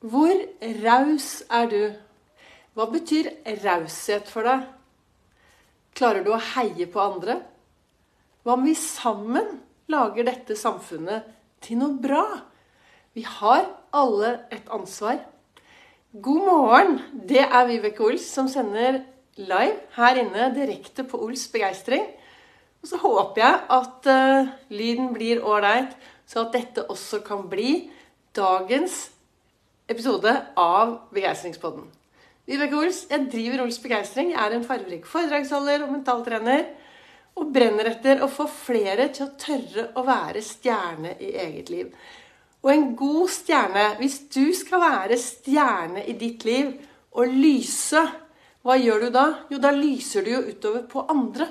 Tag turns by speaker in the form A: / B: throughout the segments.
A: Hvor raus er du? Hva betyr raushet for deg? Klarer du å heie på andre? Hva om vi sammen lager dette samfunnet til noe bra? Vi har alle et ansvar. God morgen! Det er Vibeke Ols som sender live her inne direkte på Ols begeistring. Og så håper jeg at uh, lyden blir ålreit, så at dette også kan bli dagens episode av Begeistringspodden. Vibeke Ols, jeg driver Ols Begeistring. Jeg er en fargerik foredragsholder og mentaltrener. Og brenner etter å få flere til å tørre å være stjerne i eget liv. Og en god stjerne Hvis du skal være stjerne i ditt liv og lyse, hva gjør du da? Jo, da lyser du jo utover på andre.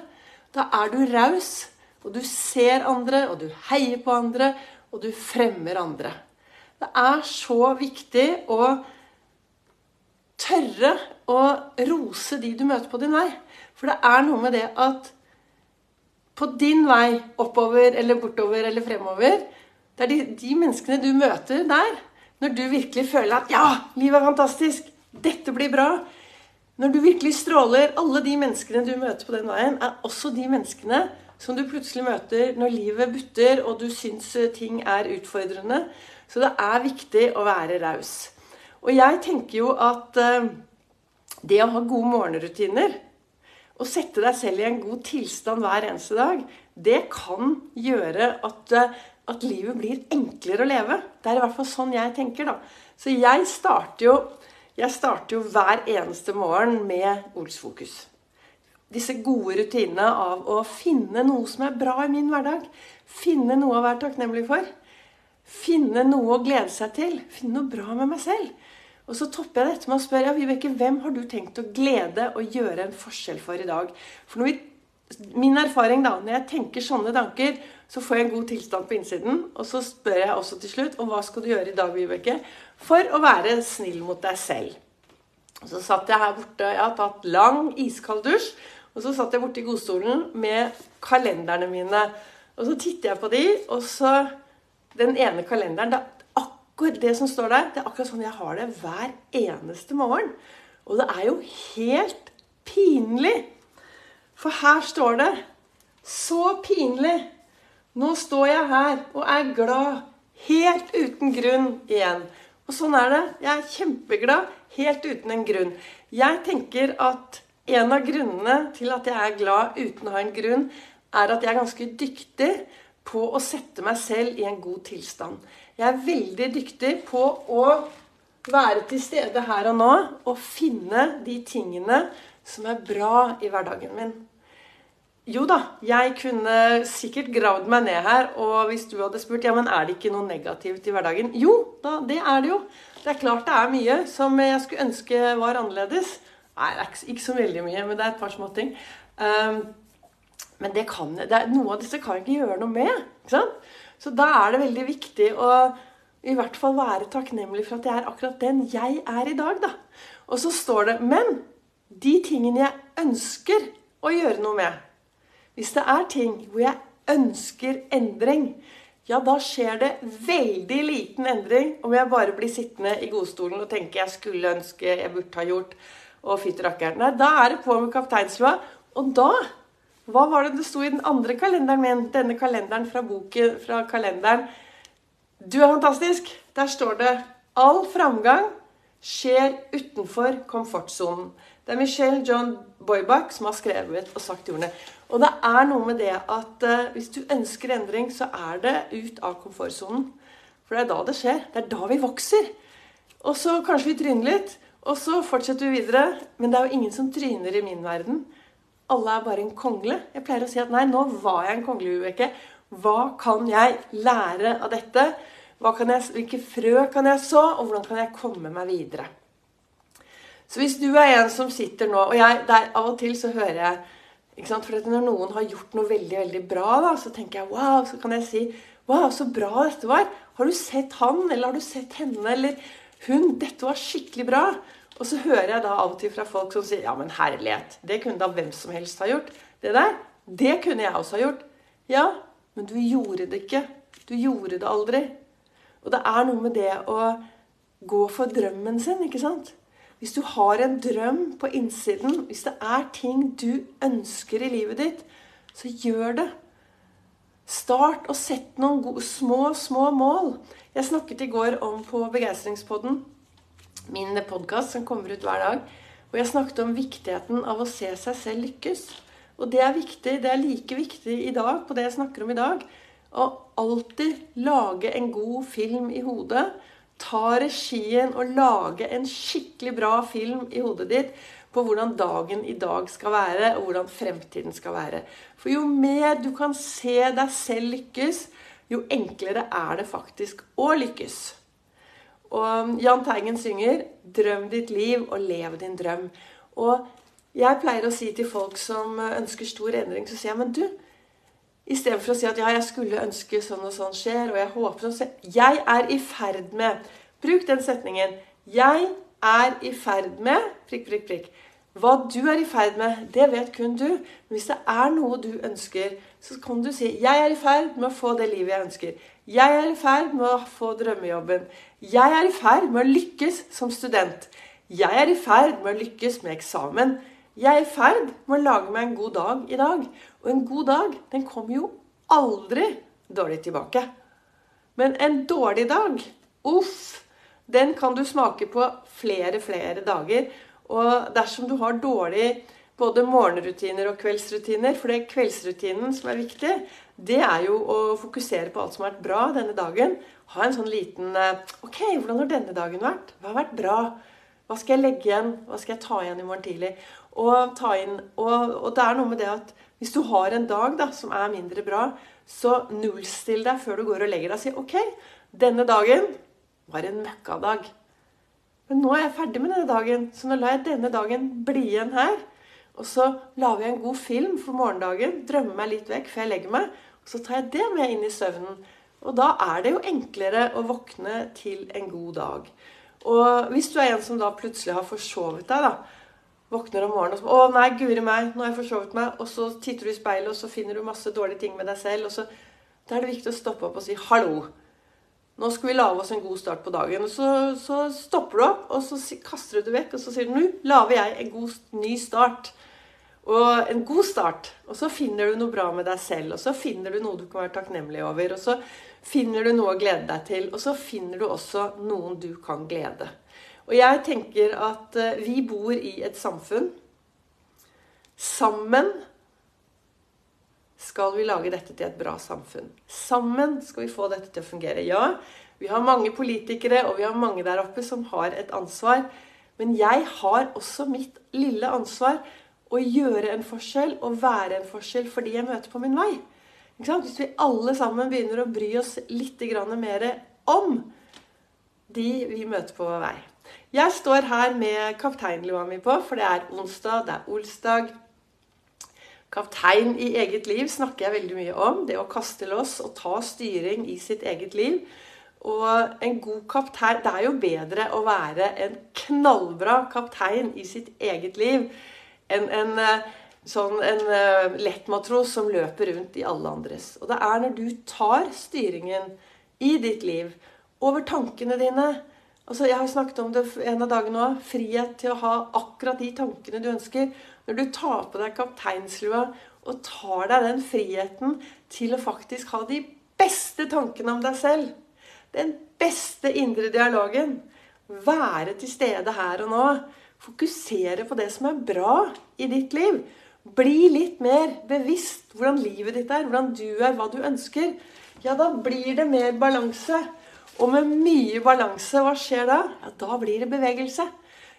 A: Da er du raus, og du ser andre, og du heier på andre, og du fremmer andre. Det er så viktig å tørre å rose de du møter på din vei. For det er noe med det at på din vei oppover eller bortover eller fremover Det er de, de menneskene du møter der, når du virkelig føler at 'ja, livet er fantastisk', 'dette blir bra', når du virkelig stråler Alle de menneskene du møter på den veien, er også de menneskene som du plutselig møter når livet butter og du syns ting er utfordrende. Så det er viktig å være raus. Og jeg tenker jo at uh, det å ha gode morgenrutiner å sette deg selv i en god tilstand hver eneste dag, det kan gjøre at, uh, at livet blir enklere å leve. Det er i hvert fall sånn jeg tenker, da. Så jeg starter jo, jeg starter jo hver eneste morgen med Olsfokus disse gode rutinene av å finne noe som er bra i min hverdag. Finne noe å være takknemlig for. Finne noe å glede seg til. Finne noe bra med meg selv. Og så topper jeg dette med å spørre ja, Vibeke, hvem har du tenkt å glede og gjøre en forskjell for i dag? For vi, min erfaring da, når jeg tenker sånne tanker, så får jeg en god tilstand på innsiden. Og så spør jeg også til slutt om hva skal du gjøre i dag, Vibeke, for å være snill mot deg selv. Og så satt jeg her borte, jeg har tatt lang, iskald dusj. Og så satt jeg borte i godstolen med kalenderne mine. Og så titter jeg på de, og så Den ene kalenderen det er Akkurat det som står der, det er akkurat sånn jeg har det hver eneste morgen. Og det er jo helt pinlig. For her står det Så pinlig. Nå står jeg her og er glad helt uten grunn igjen. Og sånn er det. Jeg er kjempeglad helt uten en grunn. Jeg tenker at en av grunnene til at jeg er glad uten å ha en grunn, er at jeg er ganske dyktig på å sette meg selv i en god tilstand. Jeg er veldig dyktig på å være til stede her og nå og finne de tingene som er bra i hverdagen min. Jo da, jeg kunne sikkert gravd meg ned her, og hvis du hadde spurt ja, men er det ikke noe negativt i hverdagen Jo, da, det er det jo. Det er klart det er mye som jeg skulle ønske var annerledes. Nei, det er ikke så veldig mye, men det er et par småting. Um, men kan, er, noe av disse kan jeg ikke gjøre noe med. ikke sant? Så da er det veldig viktig å i hvert fall være takknemlig for at jeg er akkurat den jeg er i dag. da. Og så står det Men de tingene jeg ønsker å gjøre noe med Hvis det er ting hvor jeg ønsker endring, ja, da skjer det veldig liten endring om jeg bare blir sittende i godstolen og tenker jeg skulle ønske jeg burde ha gjort og fytti rakkeren. Nei, da er det på med kapteinslua. Og da Hva var det det sto i den andre kalenderen min? Denne kalenderen fra boken fra kalenderen. Du er fantastisk. Der står det All framgang skjer utenfor komfortsonen. Det er Michelle John Boybach som har skrevet og sagt ordene. Og det er noe med det at uh, hvis du ønsker endring, så er det ut av komfortsonen. For det er da det skjer. Det er da vi vokser. Og så kanskje vi tryner litt. Og så fortsetter vi videre. Men det er jo ingen som tryner i min verden. Alle er bare en kongle. Jeg pleier å si at nei, nå var jeg en kongle, Vibeke. Hva kan jeg lære av dette? Jeg, hvilke frø kan jeg så, og hvordan kan jeg komme meg videre? Så hvis du er en som sitter nå Og jeg, der, av og til så hører jeg ikke sant? For Når noen har gjort noe veldig veldig bra, da, så tenker jeg wow, så kan jeg si Wow, så bra dette var. Har du sett han, eller har du sett henne, eller hun? Dette var skikkelig bra. Og så hører jeg da av og til fra folk som sier ja, men herlighet, det kunne da hvem som helst ha gjort. Det der, det kunne jeg også ha gjort. Ja, men du gjorde det ikke. Du gjorde det aldri. Og det er noe med det å gå for drømmen sin, ikke sant? Hvis du har en drøm på innsiden, hvis det er ting du ønsker i livet ditt, så gjør det. Start å sette noen små, små mål. Jeg snakket i går om på Begeistringspodden, min podkast som kommer ut hver dag, hvor jeg snakket om viktigheten av å se seg selv lykkes. Og det er viktig, det er like viktig i dag på det jeg snakker om i dag. Å alltid lage en god film i hodet. Ta regien og lage en skikkelig bra film i hodet ditt på hvordan dagen i dag skal være, og hvordan fremtiden skal være. For jo mer du kan se deg selv lykkes, jo enklere er det faktisk å lykkes. Og Jahn Teigen synger 'Drøm ditt liv og lev din drøm'. Og jeg pleier å si til folk som ønsker stor endring, så sier jeg men du Istedenfor å si at ja, jeg skulle ønske sånn og sånn skjer, og jeg håper sånn Jeg er i ferd med Bruk den setningen. Jeg er i ferd med prikk, prikk, prikk. Hva du er i ferd med, det vet kun du. Men hvis det er noe du ønsker, så kan du si 'Jeg er i ferd med å få det livet jeg ønsker'. 'Jeg er i ferd med å få drømmejobben'. 'Jeg er i ferd med å lykkes som student'. 'Jeg er i ferd med å lykkes med eksamen'. 'Jeg er i ferd med å lage meg en god dag i dag'. Og en god dag, den kommer jo aldri dårlig tilbake. Men en dårlig dag, uff, den kan du smake på flere, flere dager. Og dersom du har dårlig både morgenrutiner og kveldsrutiner For det er kveldsrutinen som er viktig. Det er jo å fokusere på alt som har vært bra denne dagen. Ha en sånn liten eh, Ok, hvordan har denne dagen vært? Hva har vært bra? Hva skal jeg legge igjen? Hva skal jeg ta igjen i morgen tidlig? Og, ta inn, og, og det er noe med det at hvis du har en dag da, som er mindre bra, så nullstill deg før du går og legger deg og sier OK, denne dagen var en møkkadag. Men nå er jeg ferdig med denne dagen, så nå lar jeg denne dagen bli igjen her. Og så lager jeg en god film for morgendagen, drømmer meg litt vekk før jeg legger meg. Og så tar jeg det med inn i søvnen. Og da er det jo enklere å våkne til en god dag. Og hvis du er en som da plutselig har forsovet deg, da, våkner om morgenen og så 'Å nei, guri meg, nå har jeg forsovet meg.' Og så titter du i speilet, og så finner du masse dårlige ting med deg selv. og så Da er det viktig å stoppe opp og si 'hallo'. Nå skal vi lage oss en god start på dagen. Og så, så stopper du opp, og så kaster du det vekk, og så sier du nå lager jeg en god, ny start. Og en god start. Og så finner du noe bra med deg selv, og så finner du noe du kan være takknemlig over. Og så finner du noe å glede deg til, og så finner du også noen du kan glede. Og jeg tenker at eh, vi bor i et samfunn. Sammen skal vi lage dette til et bra samfunn. Sammen skal vi få dette til å fungere. Ja, vi har mange politikere, og vi har mange der oppe som har et ansvar. Men jeg har også mitt lille ansvar å gjøre en forskjell og være en forskjell for de jeg møter på min vei. Hvis vi alle sammen begynner å bry oss litt mer om de vi møter på vår vei. Jeg står her med kapteinlua mi på, for det er onsdag, det er olsdag. Kaptein i eget liv snakker jeg veldig mye om. Det å kaste loss og ta styring i sitt eget liv. Og en god kaptein Det er jo bedre å være en knallbra kaptein i sitt eget liv enn en, eh, sånn, en eh, lettmatros som løper rundt i alle andres. Og det er når du tar styringen i ditt liv over tankene dine altså Jeg har snakket om det en av dagene òg. Frihet til å ha akkurat de tankene du ønsker. Når du tar på deg kapteinslua og tar deg den friheten til å faktisk ha de beste tankene om deg selv, den beste indre dialogen, være til stede her og nå, fokusere på det som er bra i ditt liv, bli litt mer bevisst hvordan livet ditt er, hvordan du er, hva du ønsker, ja, da blir det mer balanse. Og med mye balanse, hva skjer da? Ja, Da blir det bevegelse.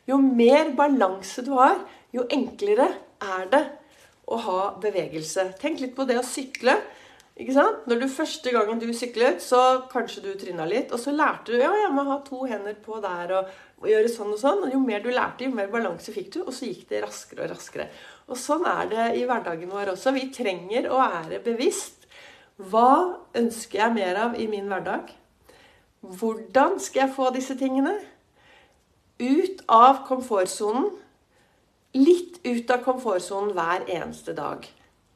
A: Jo mer balanse du har, jo enklere er det å ha bevegelse. Tenk litt på det å sykle. ikke sant? Når du Første gangen du syklet, så kanskje du tryna litt. Og så lærte du ja, jeg må ha to hender på der og, og, gjøre sånn og sånn. Og jo mer du lærte, jo mer balanse fikk du. Og så gikk det raskere og raskere. Og sånn er det i hverdagen vår også. Vi trenger å være bevisst. Hva ønsker jeg mer av i min hverdag? Hvordan skal jeg få disse tingene? Ut av komfortsonen litt ut av komfortsonen hver eneste dag.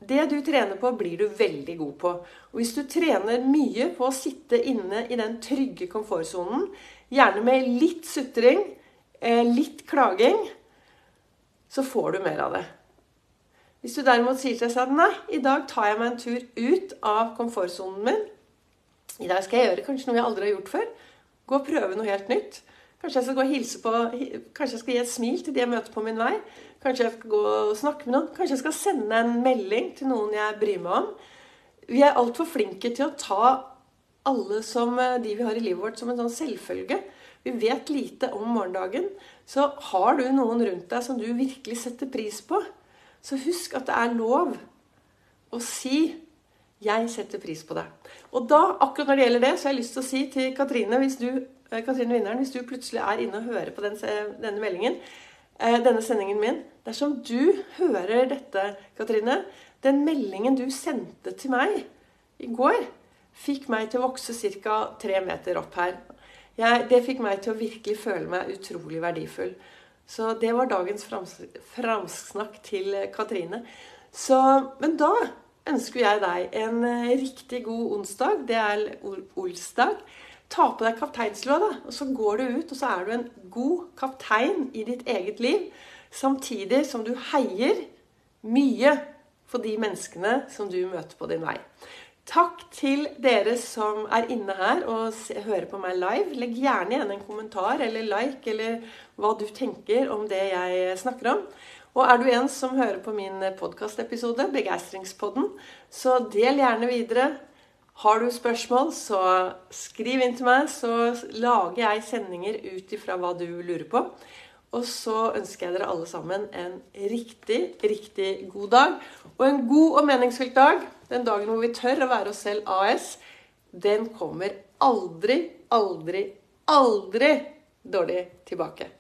A: Det du trener på, blir du veldig god på. Og hvis du trener mye på å sitte inne i den trygge komfortsonen, Gjerne med litt sutring, eh, litt klaging. Så får du mer av det. Hvis du derimot sier til deg selv nei, i dag tar jeg meg en tur ut av komfortsonen min. I dag skal jeg gjøre kanskje noe jeg aldri har gjort før. Gå og prøve noe helt nytt. Kanskje jeg skal gå og hilse på, kanskje jeg skal gi et smil til de jeg møter på min vei. Kanskje jeg skal gå og snakke med noen. Kanskje jeg skal sende en melding til noen jeg bryr meg om. Vi er altfor flinke til å ta alle som eh, de vi har i livet vårt, som en sånn selvfølge. Vi vet lite om morgendagen. Så har du noen rundt deg som du virkelig setter pris på, så husk at det er lov å si 'Jeg setter pris på det'. Og da, akkurat når det gjelder det, så har jeg lyst til å si til Katrine, hvis du Eh, Katrine Vinneren, hvis du plutselig er inne og hører på den, denne meldingen, eh, denne sendingen min Dersom du hører dette, Katrine Den meldingen du sendte til meg i går, fikk meg til å vokse ca. tre meter opp her. Jeg, det fikk meg til å virkelig føle meg utrolig verdifull. Så det var dagens framsnakk til Katrine. Så, men da ønsker jeg deg en eh, riktig god onsdag. Det er olsdag. Ta på deg kapteinslua, da. Og så går du ut, og så er du en god kaptein i ditt eget liv. Samtidig som du heier mye for de menneskene som du møter på din vei. Takk til dere som er inne her og hører på meg live. Legg gjerne igjen en kommentar eller like eller hva du tenker om det jeg snakker om. Og er du en som hører på min podkastepisode, Begeistringspodden, så del gjerne videre. Har du spørsmål, så skriv inn til meg, så lager jeg sendinger ut ifra hva du lurer på. Og så ønsker jeg dere alle sammen en riktig, riktig god dag. Og en god og meningsfylt dag. Den dagen hvor vi tør å være oss selv AS. Den kommer aldri, aldri, aldri dårlig tilbake.